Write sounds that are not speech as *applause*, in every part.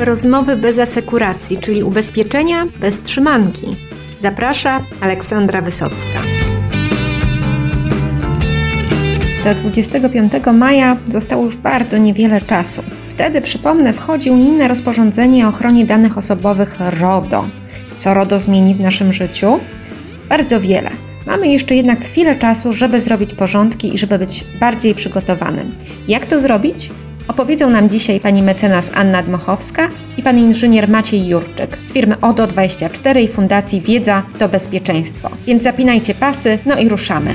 Rozmowy bez asekuracji, czyli ubezpieczenia bez trzymanki. Zaprasza Aleksandra Wysocka. Do 25 maja zostało już bardzo niewiele czasu. Wtedy, przypomnę, wchodzi unijne rozporządzenie o ochronie danych osobowych RODO. Co RODO zmieni w naszym życiu? Bardzo wiele. Mamy jeszcze jednak chwilę czasu, żeby zrobić porządki i żeby być bardziej przygotowanym. Jak to zrobić? Opowiedzą nam dzisiaj pani mecenas Anna Dmochowska i pan inżynier Maciej Jurczyk z firmy ODO24 i Fundacji Wiedza to Bezpieczeństwo. Więc zapinajcie pasy, no i ruszamy.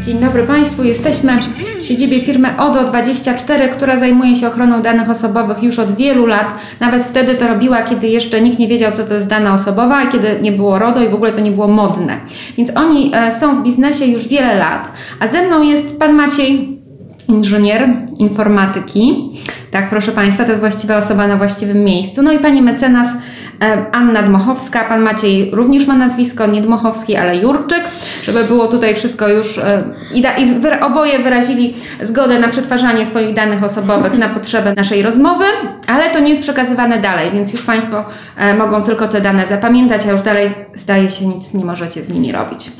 Dzień dobry Państwu. Jesteśmy w siedzibie firmy ODO24, która zajmuje się ochroną danych osobowych już od wielu lat. Nawet wtedy to robiła, kiedy jeszcze nikt nie wiedział, co to jest dana osobowa, kiedy nie było RODO i w ogóle to nie było modne. Więc oni e, są w biznesie już wiele lat. A ze mną jest Pan Maciej inżynier informatyki. Tak, proszę Państwa, to jest właściwa osoba na właściwym miejscu. No i Pani mecenas e, Anna Dmochowska. Pan Maciej również ma nazwisko, nie Dmochowski, ale Jurczyk, żeby było tutaj wszystko już e, i, da, i oboje wyrazili zgodę na przetwarzanie swoich danych osobowych na potrzeby naszej rozmowy, ale to nie jest przekazywane dalej, więc już Państwo e, mogą tylko te dane zapamiętać, a już dalej zdaje się nic nie możecie z nimi robić.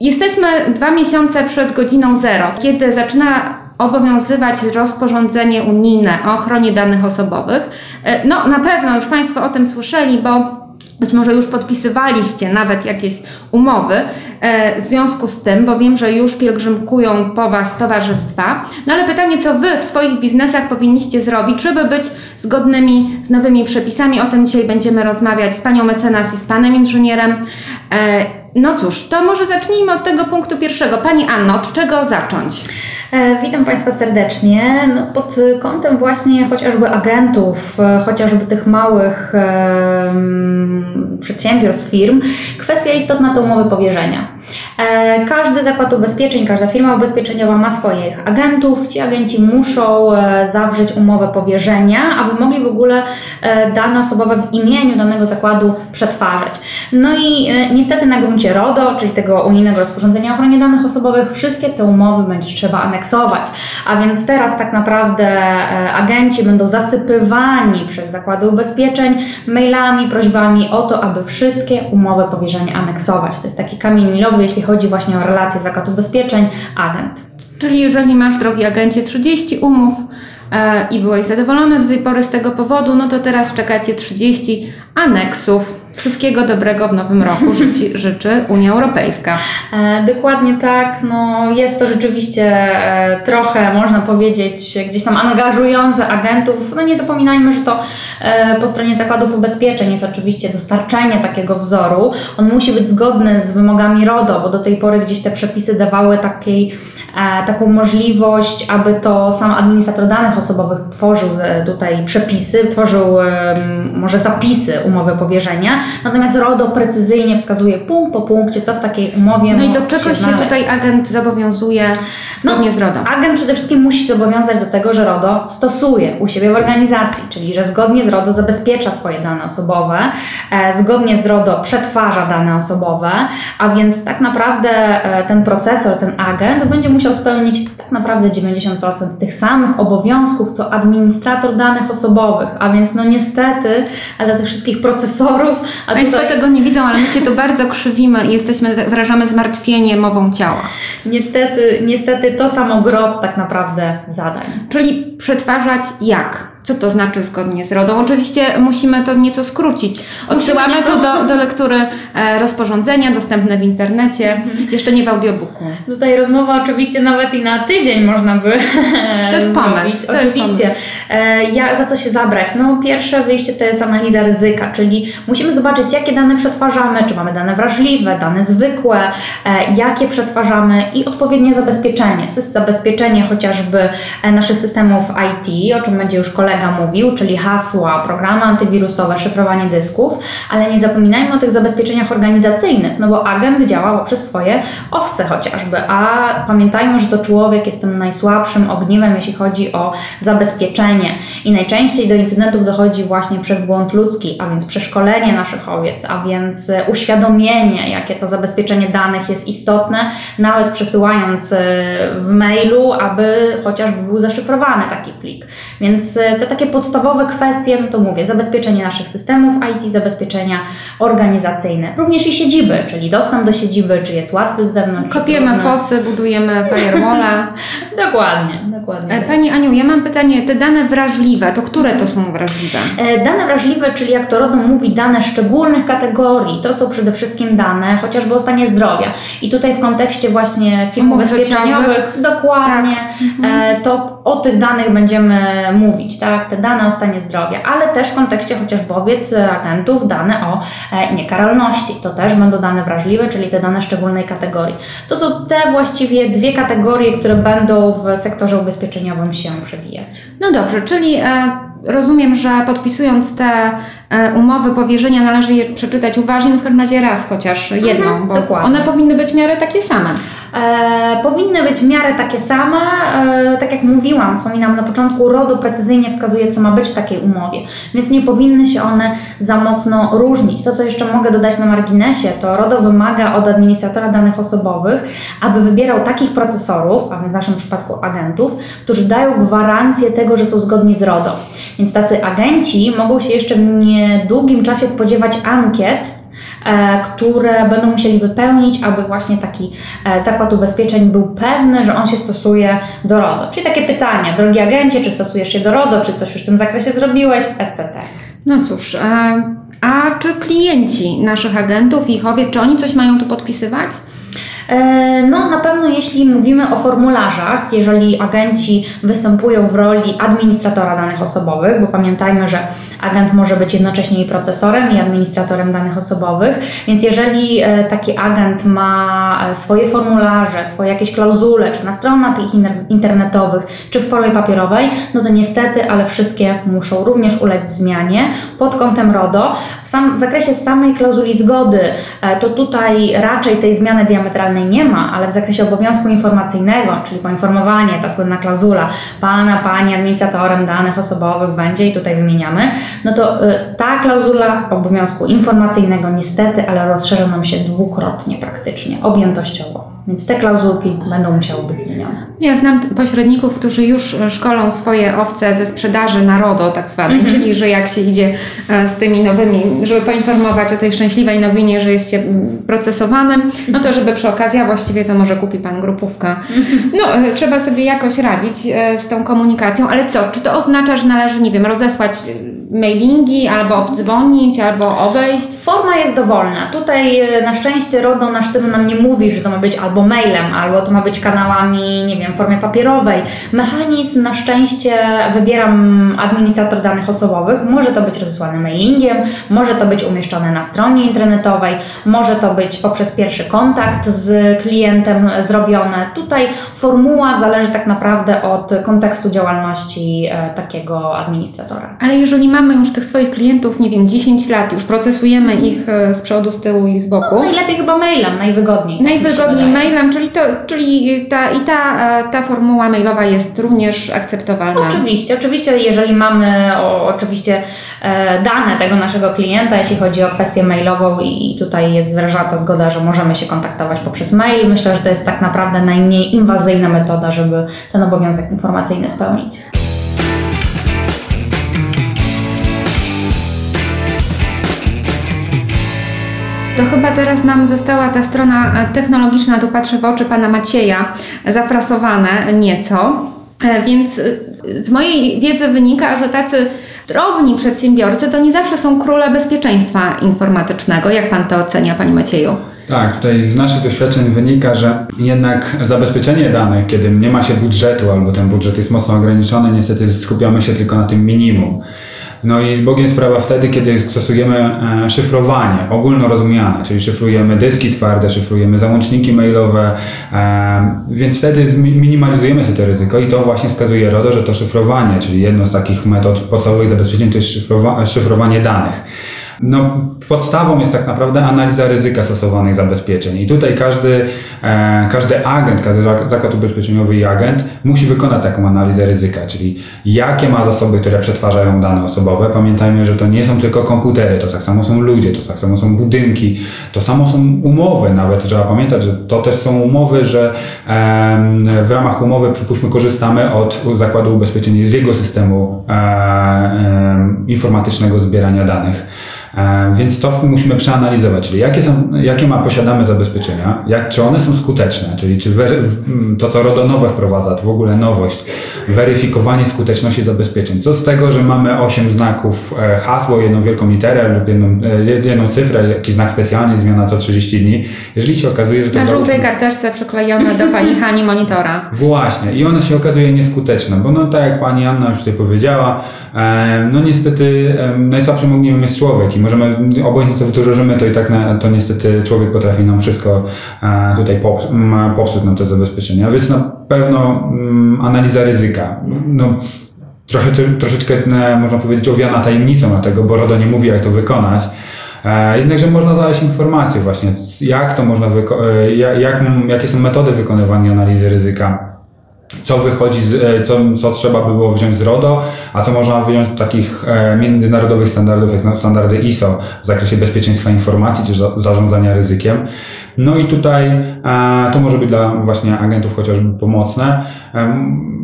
Jesteśmy dwa miesiące przed godziną zero, kiedy zaczyna obowiązywać rozporządzenie unijne o ochronie danych osobowych. E, no, na pewno już Państwo o tym słyszeli, bo być może już podpisywaliście nawet jakieś umowy e, w związku z tym, bo wiem, że już pielgrzymkują po Was towarzystwa. No ale pytanie, co Wy w swoich biznesach powinniście zrobić, żeby być zgodnymi z nowymi przepisami? O tym dzisiaj będziemy rozmawiać z Panią mecenas i z Panem inżynierem. No cóż, to może zacznijmy od tego punktu pierwszego. Pani Anno, od czego zacząć? E, witam Państwa serdecznie. No, pod kątem właśnie chociażby agentów, e, chociażby tych małych e, przedsiębiorstw, firm, kwestia istotna to umowy powierzenia. E, każdy zakład ubezpieczeń, każda firma ubezpieczeniowa ma swoich agentów. Ci agenci muszą e, zawrzeć umowę powierzenia, aby mogli w ogóle e, dane osobowe w imieniu danego zakładu przetwarzać. No i niestety na gruncie RODO, czyli tego unijnego rozporządzenia o ochronie danych osobowych, wszystkie te umowy będzie trzeba aneksować. A więc teraz tak naprawdę agenci będą zasypywani przez zakłady ubezpieczeń mailami, prośbami o to, aby wszystkie umowy powierzenia aneksować. To jest taki kamień milowy jeśli chodzi właśnie o relacje zakładu ubezpieczeń, agent. Czyli jeżeli masz, drogi agencie, 30 umów e, i byłeś zadowolony do tej pory z tego powodu, no to teraz czekacie 30 aneksów Wszystkiego dobrego w nowym roku życzy, *laughs* życzy Unia Europejska. E, dokładnie tak. No, jest to rzeczywiście e, trochę, można powiedzieć, gdzieś tam angażujące agentów. No nie zapominajmy, że to e, po stronie zakładów ubezpieczeń jest oczywiście dostarczenie takiego wzoru. On musi być zgodny z wymogami RODO, bo do tej pory gdzieś te przepisy dawały takiej, taką możliwość, aby to sam administrator danych osobowych tworzył tutaj przepisy, tworzył może zapisy umowy powierzenia. Natomiast RODO precyzyjnie wskazuje punkt po punkcie, co w takiej umowie No i do czego się, się tutaj agent zobowiązuje zgodnie no, z RODO? Agent przede wszystkim musi zobowiązać do tego, że RODO stosuje u siebie w organizacji, czyli że zgodnie z RODO zabezpiecza swoje dane osobowe, e, zgodnie z RODO przetwarza dane osobowe, a więc tak naprawdę e, ten procesor, ten agent będzie musiał spełnić tak naprawdę 90% tych samych obowiązków, co administrator danych osobowych, a więc no niestety dla tych wszystkich procesorów a Państwo tutaj... tego nie widzą, ale my się tu bardzo krzywimy i jesteśmy, wyrażamy zmartwienie mową ciała. Niestety, niestety to samo gro tak naprawdę zadań. Czyli przetwarzać jak? Co to znaczy zgodnie z RODO? Oczywiście musimy to nieco skrócić. Odsyłamy to do, do lektury e, rozporządzenia dostępne w internecie, jeszcze nie w audiobooku. Tutaj rozmowa oczywiście nawet i na tydzień można by *laughs* To jest pomysł. To oczywiście. Jest pomysł. Ja, za co się zabrać? No pierwsze wyjście to jest analiza ryzyka, czyli musimy zobaczyć jakie dane przetwarzamy, czy mamy dane wrażliwe, dane zwykłe, e, jakie przetwarzamy i odpowiednie zabezpieczenie. Zabezpieczenie chociażby e, naszych systemów IT, o czym będzie już kolejny kolega mówił, czyli hasła, programy antywirusowe, szyfrowanie dysków, ale nie zapominajmy o tych zabezpieczeniach organizacyjnych, no bo agent działa poprzez swoje owce chociażby, a pamiętajmy, że to człowiek jest tym najsłabszym ogniwem, jeśli chodzi o zabezpieczenie i najczęściej do incydentów dochodzi właśnie przez błąd ludzki, a więc przeszkolenie naszych owiec, a więc uświadomienie, jakie to zabezpieczenie danych jest istotne, nawet przesyłając e, w mailu, aby chociażby był zaszyfrowany taki plik. Więc e, te takie podstawowe kwestie, no to mówię, zabezpieczenie naszych systemów IT, zabezpieczenia organizacyjne, również i siedziby, czyli dostęp do siedziby, czy jest łatwy z zewnątrz. Kopiemy fosy, budujemy firewalla. *laughs* dokładnie, dokładnie. E, Pani Aniu, ja mam pytanie, te dane wrażliwe, to które to są wrażliwe? Dane wrażliwe, czyli jak to RODO mówi, dane szczególnych kategorii, to są przede wszystkim dane chociażby o stanie zdrowia. I tutaj w kontekście właśnie firm ubezpieczeniowych, dokładnie, tak. to o tych danych będziemy mówić, tak, te dane o stanie zdrowia, ale też w kontekście chociażby owiec, agentów, dane o e, niekaralności. To też będą dane wrażliwe, czyli te dane szczególnej kategorii. To są te właściwie dwie kategorie, które będą w sektorze ubezpieczeniowym się przewijać. No dobrze, czyli e, rozumiem, że podpisując te e, umowy powierzenia należy je przeczytać uważnie, no w każdym razie raz chociaż jedną, mhm, bo dokładnie. one powinny być w miarę takie same. E, powinny być w miarę takie same. E, tak jak mówiłam, wspominam na początku, RODO precyzyjnie wskazuje, co ma być w takiej umowie, więc nie powinny się one za mocno różnić. To, co jeszcze mogę dodać na marginesie, to RODO wymaga od administratora danych osobowych, aby wybierał takich procesorów, a więc w naszym przypadku agentów, którzy dają gwarancję tego, że są zgodni z RODO. Więc tacy agenci mogą się jeszcze w niedługim czasie spodziewać ankiet, które będą musieli wypełnić, aby właśnie taki e, zakład ubezpieczeń był pewny, że on się stosuje do RODO. Czyli takie pytania, drogi agencie, czy stosujesz się do RODO, czy coś już w tym zakresie zrobiłeś, etc. No cóż, e, a czy klienci naszych agentów i ich owiec, czy oni coś mają tu podpisywać? E, no, na pewno jeśli mówimy o formularzach, jeżeli agenci występują w roli administratora danych osobowych, bo pamiętajmy, że agent może być jednocześnie i procesorem, i administratorem danych osobowych, więc jeżeli e, taki agent ma e, swoje formularze, swoje jakieś klauzule, czy na stronach tych internetowych, czy w formie papierowej, no to niestety, ale wszystkie muszą również ulec zmianie pod kątem RODO. W, sam, w zakresie samej klauzuli zgody, to tutaj raczej tej zmiany diametralnej nie ma, ale w zakresie obowiązku informacyjnego, czyli poinformowanie, ta słynna klauzula, pana, pani administratorem danych osobowych będzie i tutaj wymieniamy, no to y, ta klauzula obowiązku informacyjnego niestety, ale rozszerza nam się dwukrotnie praktycznie, objętościowo. Więc te klauzulki będą musiały być zmienione. Ja znam pośredników, którzy już szkolą swoje owce ze sprzedaży na RODO tak zwanej, mm -hmm. czyli że jak się idzie e, z tymi nowymi, żeby poinformować o tej szczęśliwej nowinie, że jest się procesowanym, no to żeby przy okazji, a właściwie to może kupi Pan grupówkę. No, e, trzeba sobie jakoś radzić e, z tą komunikacją, ale co, czy to oznacza, że należy, nie wiem, rozesłać mailingi, albo obdzwonić, albo obejść? Forma jest dowolna. Tutaj na szczęście RODO na sztylu nam nie mówi, że to ma być albo albo mailem, albo to ma być kanałami, nie wiem, w formie papierowej. Mechanizm na szczęście wybieram administrator danych osobowych. Może to być rozesłane mailingiem, może to być umieszczone na stronie internetowej, może to być poprzez pierwszy kontakt z klientem zrobione. Tutaj formuła zależy tak naprawdę od kontekstu działalności e, takiego administratora. Ale jeżeli mamy już tych swoich klientów, nie wiem, 10 lat, już procesujemy ich e, z przodu, z tyłu i z boku. No, najlepiej chyba mailem, najwygodniej. Najwygodniej mailem mailem, czyli, to, czyli ta, i ta, e, ta formuła mailowa jest również akceptowalna. Oczywiście, oczywiście, jeżeli mamy o, oczywiście e, dane tego naszego klienta, jeśli chodzi o kwestię mailową i tutaj jest wyrażona ta zgoda, że możemy się kontaktować poprzez mail, myślę, że to jest tak naprawdę najmniej inwazyjna metoda, żeby ten obowiązek informacyjny spełnić. To chyba teraz nam została ta strona e, technologiczna, tu patrzę w oczy pana Macieja, zafrasowane nieco. E, więc e, z mojej wiedzy wynika, że tacy drobni przedsiębiorcy to nie zawsze są króle bezpieczeństwa informatycznego. Jak pan to ocenia, panie Macieju? Tak, tutaj z naszych doświadczeń wynika, że jednak zabezpieczenie danych, kiedy nie ma się budżetu albo ten budżet jest mocno ograniczony, niestety skupiamy się tylko na tym minimum. No i z Bogiem sprawa wtedy, kiedy stosujemy e, szyfrowanie ogólnorozumiane, czyli szyfrujemy dyski twarde, szyfrujemy załączniki mailowe, e, więc wtedy minimalizujemy sobie to ryzyko i to właśnie wskazuje RODO, że to szyfrowanie, czyli jedno z takich metod podstawowych zabezpieczeń to jest szyfrowanie danych. No, podstawą jest tak naprawdę analiza ryzyka stosowanych zabezpieczeń. I tutaj każdy, e, każdy agent, każdy zakład ubezpieczeniowy i agent musi wykonać taką analizę ryzyka, czyli jakie ma zasoby, które przetwarzają dane osobowe. Pamiętajmy, że to nie są tylko komputery, to tak samo są ludzie, to tak samo są budynki, to samo są umowy nawet. Trzeba pamiętać, że to też są umowy, że e, w ramach umowy, przypuśćmy, korzystamy od zakładu ubezpieczeń z jego systemu e, informatycznego zbierania danych. E, więc to musimy przeanalizować, czyli jakie, są, jakie ma, posiadamy zabezpieczenia, jak, czy one są skuteczne, czyli czy to, co RODO nowe wprowadza, to w ogóle nowość, weryfikowanie skuteczności zabezpieczeń. Co z tego, że mamy 8 znaków, e, hasło, jedną wielką literę lub jedną, e, jedną cyfrę, jakiś znak specjalny, zmiana co 30 dni, jeżeli się okazuje, że to... Na żółtej karteczce przyklejone do Pani *laughs* Hani monitora. Właśnie i ona się okazuje nieskuteczna, bo no tak jak Pani Anna już tutaj powiedziała, no niestety najsłabszym ogniem jest człowiek możemy, obojętnie co wdrożymy, to i tak na, to niestety człowiek potrafi nam wszystko e, tutaj popsuć nam te zabezpieczenia, więc na pewno analiza ryzyka. No, trochę, troszeczkę e, można powiedzieć owiana tajemnicą dlatego, bo RODO nie mówi jak to wykonać, e, Jednakże można znaleźć informacje właśnie, jak to można, jak, jakie są metody wykonywania analizy ryzyka co wychodzi, z, e, co, co trzeba było wziąć z RODO, a co można wyjąć z takich e, międzynarodowych standardów, jak standardy ISO w zakresie bezpieczeństwa informacji czy zarządzania ryzykiem. No i tutaj e, to może być dla właśnie agentów chociażby pomocne.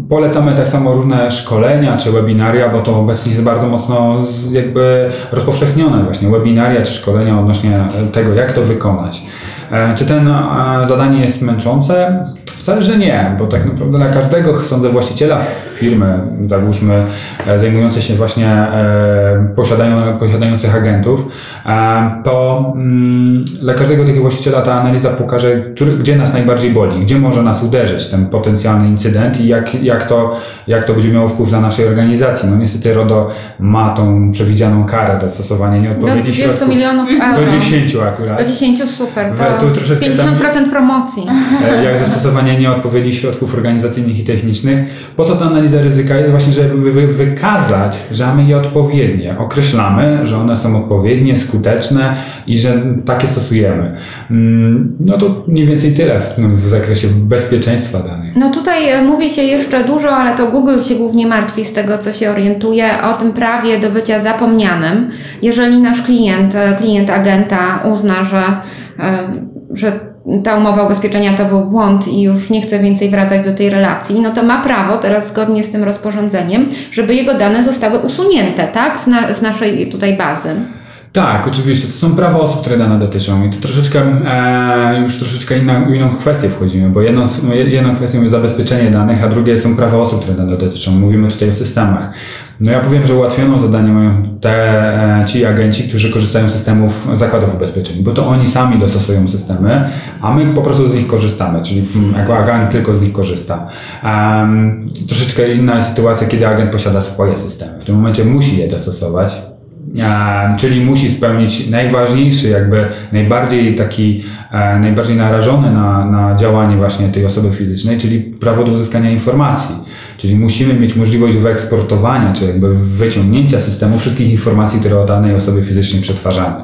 Polecamy tak samo różne szkolenia czy webinaria, bo to obecnie jest bardzo mocno jakby rozpowszechnione właśnie webinaria czy szkolenia odnośnie tego, jak to wykonać. Czy ten zadanie jest męczące? Wcale, że nie, bo tak naprawdę dla każdego, sądzę, właściciela firmy, załóżmy, e, zajmującej się właśnie e, posiadają, posiadających agentów, e, to mm, dla każdego takiego właściciela ta analiza pokaże, który, gdzie nas najbardziej boli, gdzie może nas uderzyć ten potencjalny incydent i jak, jak, to, jak to będzie miało wpływ na naszej organizacji. No niestety RODO ma tą przewidzianą karę za stosowanie nieodpowiednich Do 20 środków. milionów euro. Do 10 akurat. Do 10 super, to, to 50% tam, promocji. Jak zastosowanie nieodpowiednich środków organizacyjnych i technicznych. Po co ta analiza ryzyka jest właśnie, żeby wy wykazać, że mamy je odpowiednie. Określamy, że one są odpowiednie, skuteczne i że takie stosujemy. Mm, no to mniej więcej tyle w, w zakresie bezpieczeństwa danych. No tutaj e, mówi się jeszcze dużo, ale to Google się głównie martwi z tego, co się orientuje, o tym prawie do bycia zapomnianym. Jeżeli nasz klient, e, klient agenta uzna, że, e, że ta umowa ubezpieczenia to był błąd i już nie chce więcej wracać do tej relacji, no to ma prawo teraz zgodnie z tym rozporządzeniem, żeby jego dane zostały usunięte, tak, z, na, z naszej tutaj bazy. Tak, oczywiście. To są prawa osób, które dane dotyczą i to troszeczkę, e, już troszeczkę inna, inną kwestię wchodzimy, bo jedną, jedną kwestią jest zabezpieczenie danych, a drugie są prawa osób, które dane dotyczą. Mówimy tutaj o systemach. No ja powiem, że ułatwioną zadanie mają te, e, ci agenci, którzy korzystają z systemów zakładów ubezpieczeń, bo to oni sami dostosują systemy, a my po prostu z nich korzystamy, czyli mm, jako agent tylko z nich korzysta. Um, troszeczkę inna jest sytuacja, kiedy agent posiada swoje systemy. W tym momencie musi je dostosować, czyli musi spełnić najważniejszy, jakby najbardziej taki, e, najbardziej narażony na, na działanie właśnie tej osoby fizycznej, czyli prawo do uzyskania informacji. Czyli musimy mieć możliwość wyeksportowania, czy jakby wyciągnięcia systemu wszystkich informacji, które o danej osobie fizycznej przetwarzamy.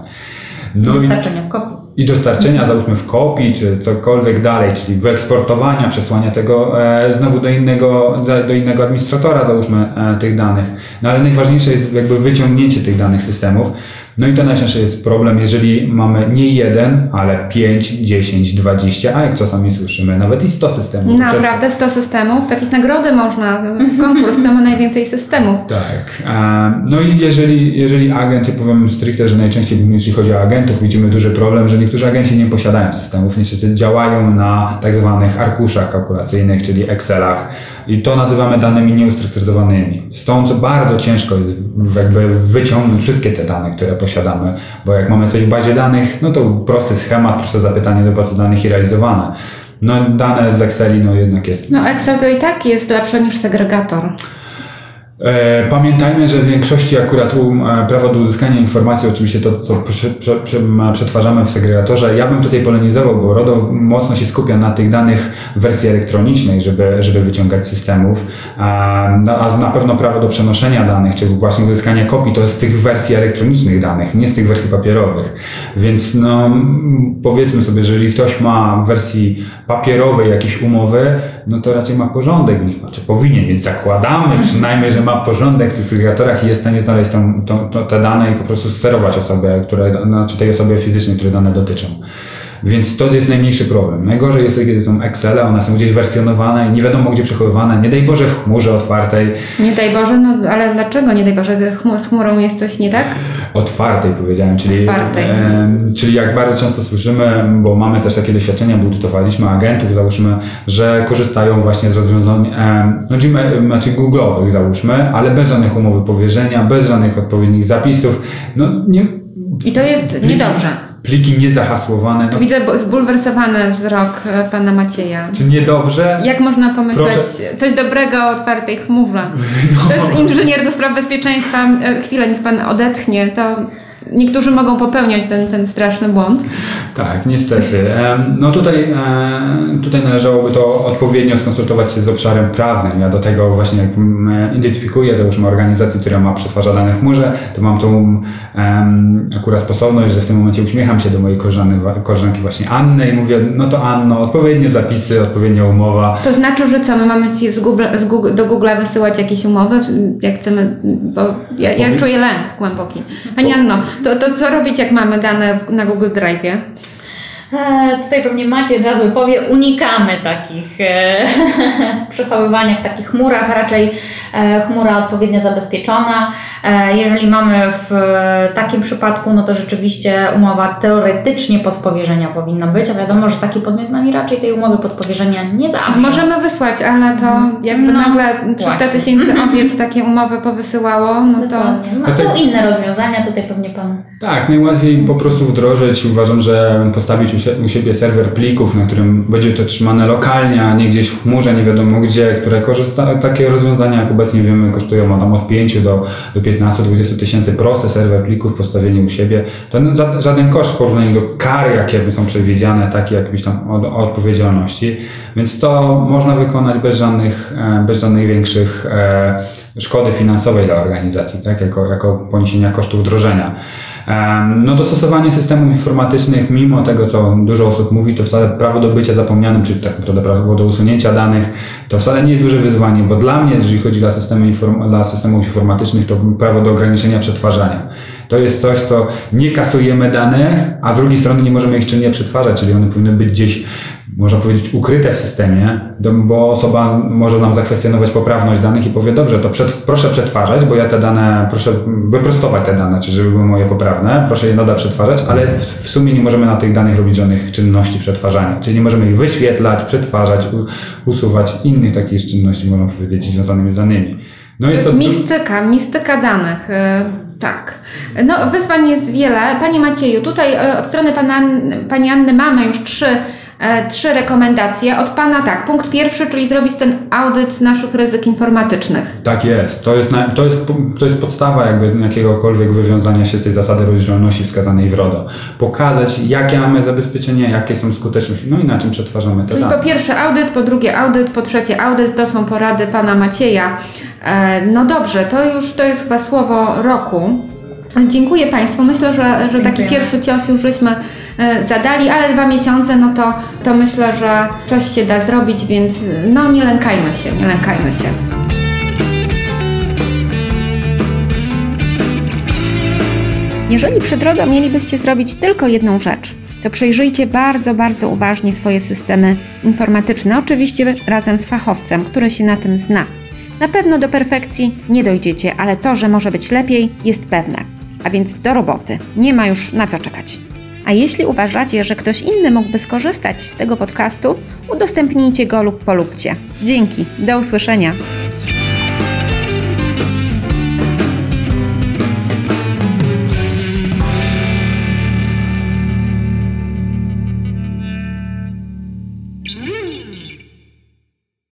No dostarczenia w kopii. I dostarczenia, załóżmy w kopii, czy cokolwiek dalej, czyli wyeksportowania, przesłania tego e, znowu do innego, do, innego administratora, załóżmy, e, tych danych. No ale najważniejsze jest jakby wyciągnięcie tych danych systemów. No i to najczęściej jest problem, jeżeli mamy nie jeden, ale 5, 10, 20, a jak czasami słyszymy, nawet i 100 systemów. Naprawdę 100 systemów? Takich nagrody można, konkurs, kto ma najwięcej systemów. Tak. No i jeżeli, jeżeli agent, ja powiem stricte, że najczęściej jeśli chodzi o agentów, widzimy duży problem, że niektórzy agenci nie posiadają systemów, niestety działają na tak zwanych arkuszach kalkulacyjnych, czyli Excelach i to nazywamy danymi nieustrukturyzowanymi. Stąd bardzo ciężko jest jakby wyciągnąć wszystkie te dane, które posiadamy, bo jak mamy coś w bazie danych, no to prosty schemat, proste zapytanie do bazy danych i realizowane. No dane z Exceli no jednak jest... No Excel to i tak jest lepsze niż segregator. E, pamiętajmy, że w większości akurat e, prawo do uzyskania informacji, oczywiście to, co prze, prze, prze, przetwarzamy w segregatorze, ja bym tutaj polonizował, bo RODO mocno się skupia na tych danych w wersji elektronicznej, żeby, żeby wyciągać systemów, a, a na pewno prawo do przenoszenia danych, czy właśnie uzyskania kopii, to z tych wersji elektronicznych danych, nie z tych wersji papierowych. Więc no, powiedzmy sobie, że jeżeli ktoś ma w wersji papierowej jakieś umowy, no to raczej ma porządek w nich, czy powinien, więc zakładamy przynajmniej, że ma porządek w tych segregatorach i jest w stanie znaleźć tą, tą, tą, te dane i po prostu sterować osobę, które, znaczy tej osobie fizycznej, które dane dotyczą. Więc to jest najmniejszy problem. Najgorzej jest, kiedy są Excele, one są gdzieś wersjonowane i nie wiadomo gdzie przechowywane. Nie daj Boże w chmurze otwartej. Nie daj Boże, no ale dlaczego nie daj Boże? Z chmurą jest coś nie tak? Otwartej powiedziałem, czyli, otwartej. E, czyli jak bardzo często słyszymy, bo mamy też takie doświadczenia, budutowaliśmy agentów, załóżmy, że korzystają właśnie z rozwiązań e, no, Gmail, znaczy Google'owych załóżmy, ale bez żadnych umowy powierzenia, bez żadnych odpowiednich zapisów. No, nie, I to jest niedobrze pliki niezahasłowane. No. Tu widzę zbulwersowany wzrok e, pana Macieja. Czy niedobrze? Jak można pomyśleć Proszę. coś dobrego o otwartej chmurze? *laughs* No. To jest inżynier do spraw bezpieczeństwa. E, chwilę, niech pan odetchnie. To niektórzy mogą popełniać ten, ten straszny błąd. Tak, niestety. No tutaj, tutaj należałoby to odpowiednio skonsultować się z obszarem prawnym. Ja do tego właśnie jak identyfikuję, załóżmy organizację, która ma przetwarza dane w chmurze, to mam tą akurat sposobność, że w tym momencie uśmiecham się do mojej koleżanki właśnie Anny i mówię, no to Anno, odpowiednie zapisy, odpowiednia umowa. To znaczy, że co, my mamy z Google, z Google, do Google wysyłać jakieś umowy, jak chcemy, bo ja, ja czuję lęk głęboki. Pani Anno, to, to co robić, jak mamy dane na Google Drive? E, tutaj pewnie Maciej od razu powie, unikamy takich e, *laughs* przechowywania w takich chmurach, raczej e, chmura odpowiednio zabezpieczona. E, jeżeli mamy w takim przypadku, no to rzeczywiście umowa teoretycznie podpowierzenia powinna być, a wiadomo, że taki podmiot z nami raczej tej umowy podpowierzenia nie zawsze. Możemy wysłać, ale to mhm. jakby no, nagle 300 tysięcy owiec takie umowy powysyłało, no to... No, są inne rozwiązania, tutaj pewnie Pan... Tak, najłatwiej po prostu wdrożyć. Uważam, że postawić u siebie serwer plików, na którym będzie to trzymane lokalnie, a nie gdzieś w chmurze, nie wiadomo gdzie, które korzysta, takie rozwiązania jak obecnie wiemy kosztują tam od 5 do, do 15-20 tysięcy proste serwer plików postawienie u siebie. To żaden koszt w porównaniu do kar, jakie są przewidziane, takie jakieś tam od, odpowiedzialności, więc to można wykonać bez żadnych, e, bez żadnych większych e, szkody finansowej dla organizacji, tak, jako, jako poniesienia kosztów wdrożenia. No dostosowanie systemów informatycznych, mimo tego, co dużo osób mówi, to wcale prawo do bycia zapomnianym, czy tak naprawdę prawo do usunięcia danych, to wcale nie jest duże wyzwanie, bo dla mnie, jeżeli chodzi dla, systemy inform dla systemów informatycznych, to prawo do ograniczenia przetwarzania. To jest coś, co nie kasujemy danych, a z drugiej strony nie możemy ich czynnie przetwarzać, czyli one powinny być gdzieś można powiedzieć, ukryte w systemie, bo osoba może nam zakwestionować poprawność danych i powie, dobrze, to przed, proszę przetwarzać, bo ja te dane, proszę wyprostować te dane, czy żeby były moje poprawne, proszę je nadal przetwarzać, ale w, w sumie nie możemy na tych danych robić żadnych czynności przetwarzania, czyli nie możemy ich wyświetlać, przetwarzać, usuwać, innych takich czynności, można powiedzieć, związanymi z danymi. No to jest, jest mistyka, mistyka danych. Tak. No, wyzwań jest wiele. Panie Macieju, tutaj y, od strony pana, Pani Anny mamy już trzy E, trzy rekomendacje. Od Pana tak, punkt pierwszy, czyli zrobić ten audyt naszych ryzyk informatycznych. Tak jest. To jest, to jest, to jest podstawa jakby jakiegokolwiek wywiązania się z tej zasady rozdzielności wskazanej w RODO. Pokazać, jakie mamy zabezpieczenia, jakie są skuteczności, no i na czym przetwarzamy te czyli dane. Po pierwsze audyt, po drugie audyt, po trzecie audyt. To są porady Pana Macieja. E, no dobrze, to już to jest chyba słowo roku. Dziękuję Państwu. Myślę, że, że taki pierwszy cios już żeśmy e, zadali, ale dwa miesiące, no to, to myślę, że coś się da zrobić, więc no nie lękajmy się, nie lękajmy się. Jeżeli przed RODO mielibyście zrobić tylko jedną rzecz, to przejrzyjcie bardzo, bardzo uważnie swoje systemy informatyczne, oczywiście razem z fachowcem, który się na tym zna. Na pewno do perfekcji nie dojdziecie, ale to, że może być lepiej, jest pewne. A więc do roboty. Nie ma już na co czekać. A jeśli uważacie, że ktoś inny mógłby skorzystać z tego podcastu, udostępnijcie go lub polubcie. Dzięki. Do usłyszenia.